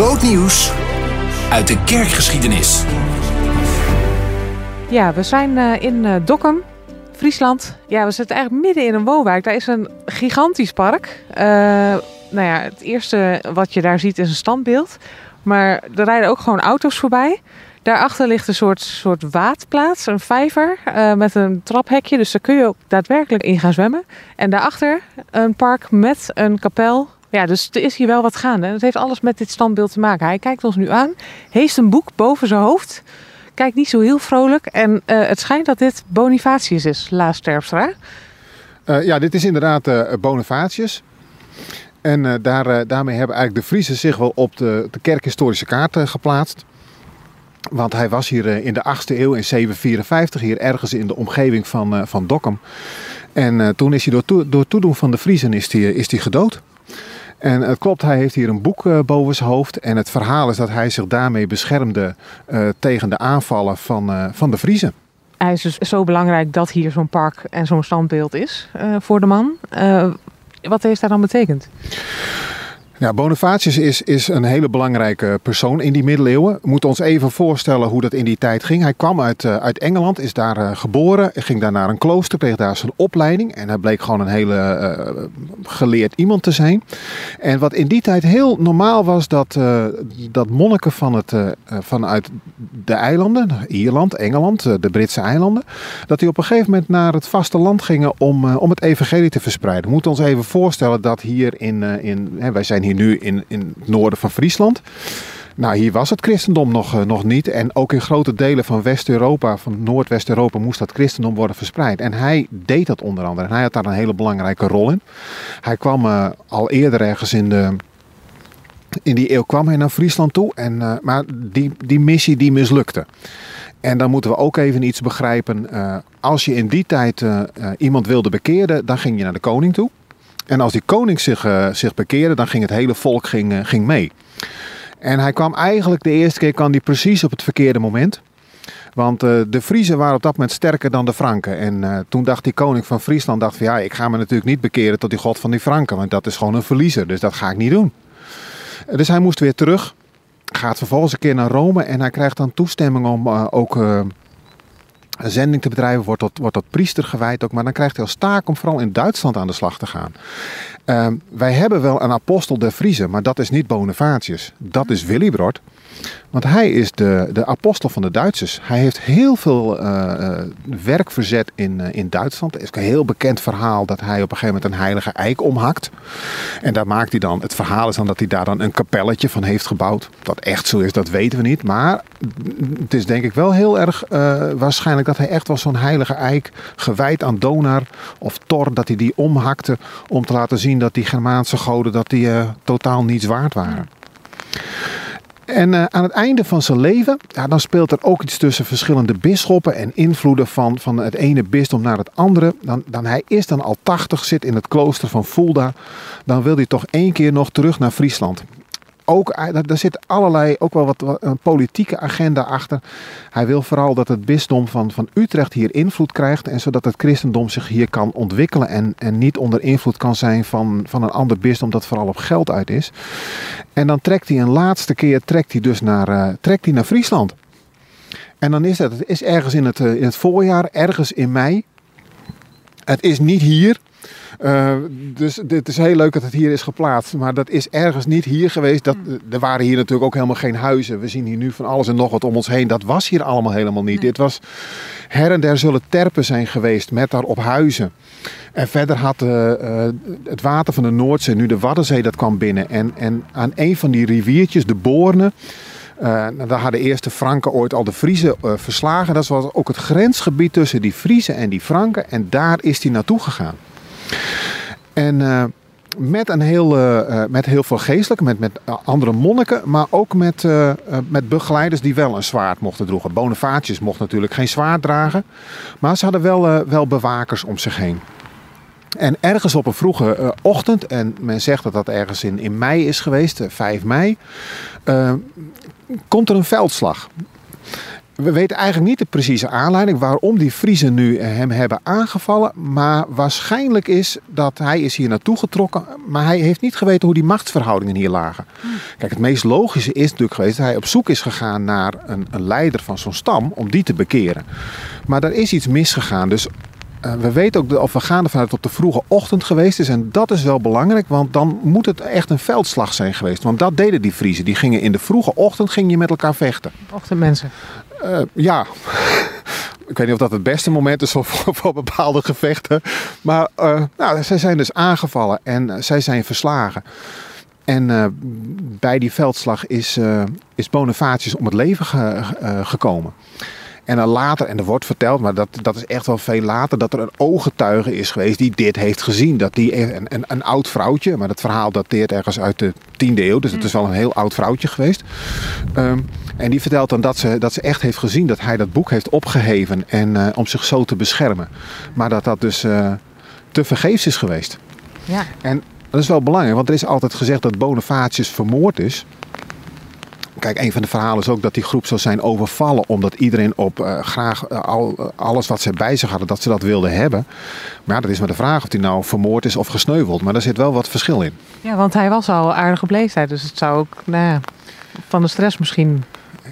Groot nieuws uit de kerkgeschiedenis. Ja, we zijn uh, in uh, Dokkum, Friesland. Ja, we zitten eigenlijk midden in een woonwijk. Daar is een gigantisch park. Uh, nou ja, het eerste wat je daar ziet is een standbeeld. Maar er rijden ook gewoon auto's voorbij. Daarachter ligt een soort, soort waadplaats, een vijver met een traphekje. Dus daar kun je ook daadwerkelijk in gaan zwemmen. En daarachter een park met een kapel. Ja, dus er is hier wel wat gaande. Het heeft alles met dit standbeeld te maken. Hij kijkt ons nu aan, heeft een boek boven zijn hoofd. Kijkt niet zo heel vrolijk. En uh, het schijnt dat dit Bonifatius is, Laas Terpstra. Uh, ja, dit is inderdaad Bonifatius. En daar, daarmee hebben eigenlijk de Friesen zich wel op de, de kerkhistorische kaart geplaatst. Want hij was hier in de 8e eeuw, in 754, hier ergens in de omgeving van, van Dokkum. En toen is hij door, door toedoen van de Friesen is is die gedood. En het klopt, hij heeft hier een boek uh, boven zijn hoofd. En het verhaal is dat hij zich daarmee beschermde uh, tegen de aanvallen van, uh, van de Friesen. Hij is dus zo belangrijk dat hier zo'n park en zo'n standbeeld is voor de man. wat heeft dat dan betekend? Ja, Bonifatius is, is een hele belangrijke persoon in die middeleeuwen. We moeten ons even voorstellen hoe dat in die tijd ging. Hij kwam uit, uh, uit Engeland, is daar uh, geboren, ging daar naar een klooster, kreeg daar zijn opleiding. En hij bleek gewoon een hele uh, geleerd iemand te zijn. En wat in die tijd heel normaal was, dat, dat monniken van het, vanuit de eilanden, Ierland, Engeland, de Britse eilanden, dat die op een gegeven moment naar het vasteland gingen om, om het evangelie te verspreiden. We moeten ons even voorstellen dat hier in, in wij zijn hier nu in, in het noorden van Friesland. Nou, hier was het christendom nog, uh, nog niet. En ook in grote delen van West-Europa, van Noordwest-Europa, moest dat christendom worden verspreid. En hij deed dat onder andere. En hij had daar een hele belangrijke rol in. Hij kwam uh, al eerder ergens in de. In die eeuw kwam hij naar Friesland toe. En, uh, maar die, die missie die mislukte. En dan moeten we ook even iets begrijpen. als je in die tijd iemand wilde bekeren, dan ging je naar de koning toe. En als die koning zich, uh, zich bekeerde, dan ging het hele volk ging, uh, ging mee. En hij kwam eigenlijk de eerste keer kwam hij precies op het verkeerde moment. Want uh, de Friezen waren op dat moment sterker dan de Franken. En toen dacht die koning van Friesland, dacht van ja, ik ga me natuurlijk niet bekeren tot die god van die Franken. Want dat is gewoon een verliezer, dus dat ga ik niet doen. Dus hij moest weer terug. Gaat vervolgens een keer naar Rome en hij krijgt dan toestemming om ook zending te bedrijven, wordt tot, wordt tot priester gewijd ook. Maar dan krijgt hij als taak om vooral in Duitsland aan de slag te gaan. Uh, wij hebben wel een apostel der Friezen, maar dat is niet Bonifatius. Dat is Willibrord. Want hij is de, de apostel van de Duitsers. Hij heeft heel veel uh, werk verzet in, uh, in Duitsland. Het is een heel bekend verhaal dat hij op een gegeven moment een heilige eik omhakt. En daar maakt hij dan, het verhaal is dan dat hij daar dan een kapelletje van heeft gebouwd. Dat echt zo is, dat weten we niet. Maar het is denk ik wel heel erg waarschijnlijk dat hij echt was zo'n heilige eik gewijd aan Donar of Thor. Dat hij die omhakte om te laten zien dat die Germaanse goden dat die, totaal niets waard waren. En uh, aan het einde van zijn leven, ja, dan speelt er ook iets tussen verschillende bisschoppen en invloeden van, van het ene bisdom naar het andere. Dan, dan hij is dan al 80, zit in het klooster van Fulda. Dan wil hij toch één keer nog terug naar Friesland ook, daar zit allerlei, ook wel wat, een politieke agenda achter. Hij wil vooral dat het bisdom van, van Utrecht hier invloed krijgt. En zodat het christendom zich hier kan ontwikkelen. En, en niet onder invloed kan zijn van, van een ander bisdom dat vooral op geld uit is. En dan trekt hij een laatste keer trekt hij dus naar, uh, trekt hij naar Friesland. En dan is dat, is ergens in het, uh, in het voorjaar, ergens in mei. Het is niet hier. Uh, dus het is heel leuk dat het hier is geplaatst. Maar dat is ergens niet hier geweest. Dat, hmm. er waren hier natuurlijk ook helemaal geen huizen. We zien hier nu van alles en nog wat om ons heen. Dat was hier allemaal helemaal niet. Dit was her en der zullen terpen zijn geweest met daarop huizen. En verder had uh, het water van de Noordzee, nu de Waddenzee, dat kwam binnen. En, en aan een van die riviertjes, de Boorne, uh, daar hadden eerst de Franken ooit al de Friezen uh, verslagen. Dat was ook het grensgebied tussen die Friezen en die Franken. En daar is hij naartoe gegaan. En uh, met, een heel, uh, met heel veel geestelijke, met, met andere monniken, maar ook met, met begeleiders die wel een zwaard mochten droegen. Bonifatius mocht natuurlijk geen zwaard dragen, maar ze hadden wel, wel bewakers om zich heen. En ergens op een vroege ochtend, en men zegt dat dat ergens in, in mei is geweest, 5 mei, komt er een veldslag. We weten eigenlijk niet de precieze aanleiding waarom die Friesen nu hem hebben aangevallen. Maar waarschijnlijk is dat hij is hier naartoe getrokken. Maar hij heeft niet geweten hoe die machtsverhoudingen hier lagen. Kijk, het meest logische is natuurlijk geweest dat hij op zoek is gegaan naar een, leider van zo'n stam om die te bekeren. Maar er is iets misgegaan. Dus uh, we weten ook, of we gaan ervan uit dat het op de vroege ochtend geweest is. En dat is wel belangrijk, want dan moet het echt een veldslag zijn geweest. Want dat deden die Friesen. Die gingen in de vroege ochtend ging je met elkaar vechten. Ochtendmensen. Uh, ja. Ik weet niet of dat het beste moment is voor, voor bepaalde gevechten. Maar uh, nou, zij zijn dus aangevallen en zij zijn verslagen. En bij die veldslag is, is Bonifatius om het leven ge, gekomen. En dan later, en er wordt verteld, maar dat, dat is echt wel veel later, dat er een ooggetuige is geweest die dit heeft gezien. Dat die een, een, een oud vrouwtje, maar dat verhaal dateert ergens uit de 10e eeuw, dus het is wel een heel oud vrouwtje geweest. Um, en die vertelt dan dat ze, dat ze echt heeft gezien dat hij dat boek heeft opgeheven en, uh, om zich zo te beschermen. Maar dat dat dus uh, te vergeefs is geweest. Ja. En dat is wel belangrijk, want er is altijd gezegd dat Bonifatius vermoord is. Kijk, een van de verhalen is ook dat die groep zou zijn overvallen. Omdat iedereen op uh, graag uh, al, alles wat ze bij zich hadden, dat ze dat wilden hebben. Maar ja, dat is maar de vraag of hij nou vermoord is of gesneuveld. Maar daar zit wel wat verschil in. Ja, want hij was al aardig op leeftijd. Dus het zou ook nou ja, van de stress misschien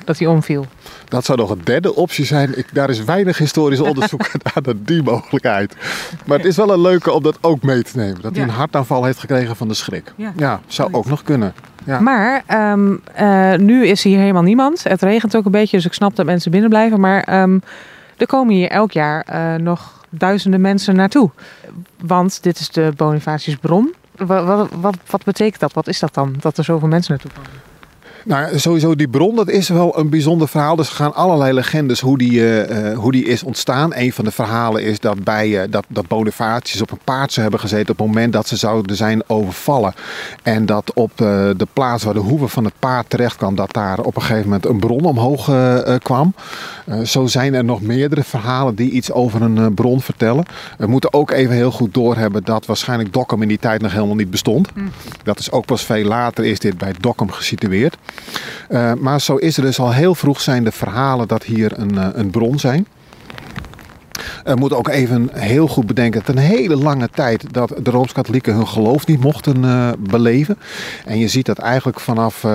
dat hij omviel. Dat zou nog een derde optie zijn. Ik, daar is weinig historisch onderzoek naar die mogelijkheid. Maar het is wel een leuke om dat ook mee te nemen. Dat hij een hartaanval heeft gekregen van de schrik. Ja, ja zou ook nog kunnen. Ja. Maar um, uh, nu is hier helemaal niemand. Het regent ook een beetje, dus ik snap dat mensen binnen blijven. Maar um, er komen hier elk jaar uh, nog duizenden mensen naartoe. Want dit is de Bonifatiusbron. Wat, wat, wat, wat betekent dat? Wat is dat dan, dat er zoveel mensen naartoe komen? Nou, sowieso die bron, dat is wel een bijzonder verhaal. Dus er gaan allerlei legendes hoe die, uh, hoe die is ontstaan. Een van de verhalen is dat, bij, uh, dat, dat Bonifatius op een paard zou hebben gezeten op het moment dat ze zouden zijn overvallen. En dat op uh, de plaats waar de hoeven van het paard terecht kwam, dat daar op een gegeven moment een bron omhoog kwam. zo zijn er nog meerdere verhalen die iets over een bron vertellen. We moeten ook even heel goed doorhebben dat waarschijnlijk Dokkum in die tijd nog helemaal niet bestond. Mm. Dat is ook pas veel later is dit bij Dokkum gesitueerd. Uh, maar zo is er dus al heel vroeg zijn de verhalen dat hier een, uh, een bron zijn. We moeten ook even heel goed bedenken dat een hele lange tijd dat de Rooms-Katholieken hun geloof niet mochten uh, beleven. En je ziet dat eigenlijk vanaf uh,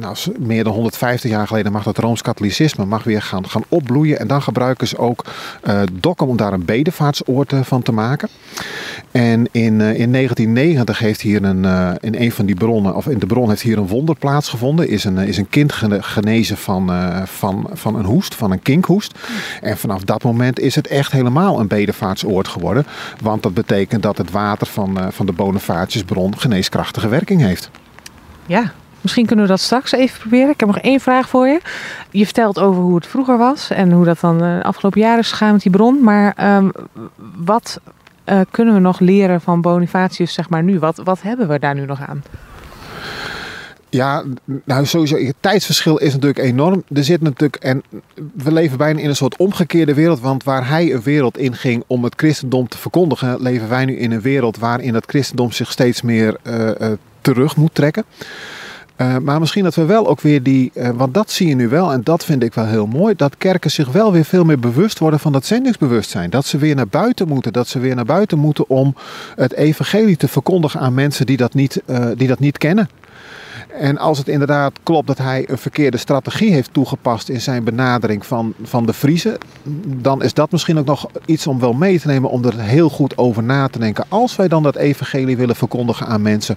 nou, meer dan 150 jaar geleden mag dat Rooms-Katholicisme mag weer gaan, gaan opbloeien. En dan gebruiken ze ook uh, Dokkum om daar een bedevaartsoord van te maken. En in, in 1990 heeft hier een, in een van die bronnen, of in de bron heeft hier een wonder plaatsgevonden. Is een, is een kind genezen van, van, van een hoest, van een kinkhoest. En vanaf dat moment is het echt helemaal een bedevaartsoord geworden. Want dat betekent dat het water van, uh, van de Bonifatiusbron geneeskrachtige werking heeft. Ja, misschien kunnen we dat straks even proberen. Ik heb nog één vraag voor je. Je vertelt over hoe het vroeger was en hoe dat dan de afgelopen jaren is gegaan met die bron. Maar um, wat uh, kunnen we nog leren van Bonifatius zeg maar nu? Wat, wat hebben we daar nu nog aan? Ja, nou sowieso, het tijdsverschil is natuurlijk enorm. Er zit natuurlijk, en we leven bijna in een soort omgekeerde wereld. Want waar hij een wereld in ging om het christendom te verkondigen, leven wij nu in een wereld waarin het christendom zich steeds meer uh, uh, terug moet trekken. Uh, maar misschien dat we wel ook weer die, want dat zie je nu wel en dat vind ik wel heel mooi, dat kerken zich wel weer veel meer bewust worden van dat zendingsbewustzijn. Dat ze weer naar buiten moeten, dat ze weer naar buiten moeten om het evangelie te verkondigen aan mensen die dat niet, die dat niet kennen. En als het inderdaad klopt dat hij een verkeerde strategie heeft toegepast in zijn benadering van, van de Friese, dan is dat misschien ook nog iets om wel mee te nemen om er heel goed over na te denken. Als wij dan dat evangelie willen verkondigen aan mensen,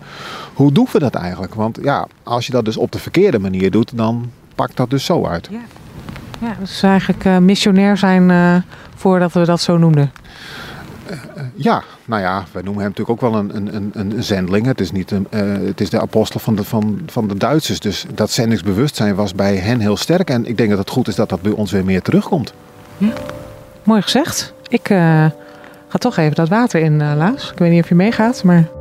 hoe doen we dat eigenlijk? Want ja, als je dat dus op de verkeerde manier doet, dan pakt dat dus zo uit. Ja, ja dus eigenlijk uh, missionair zijn uh, voordat we dat zo noemden. Uh, ja, nou ja, wij noemen hem natuurlijk ook wel een, een, een, een zendeling. Het is, niet een, uh, het is de apostel van de, van, van de Duitsers. Dus dat zendingsbewustzijn was bij hen heel sterk. En ik denk dat het goed is dat dat bij ons weer meer terugkomt. Mooi gezegd. Ik uh, ga toch even dat water in, uh, Laas. Ik weet niet of je meegaat, maar...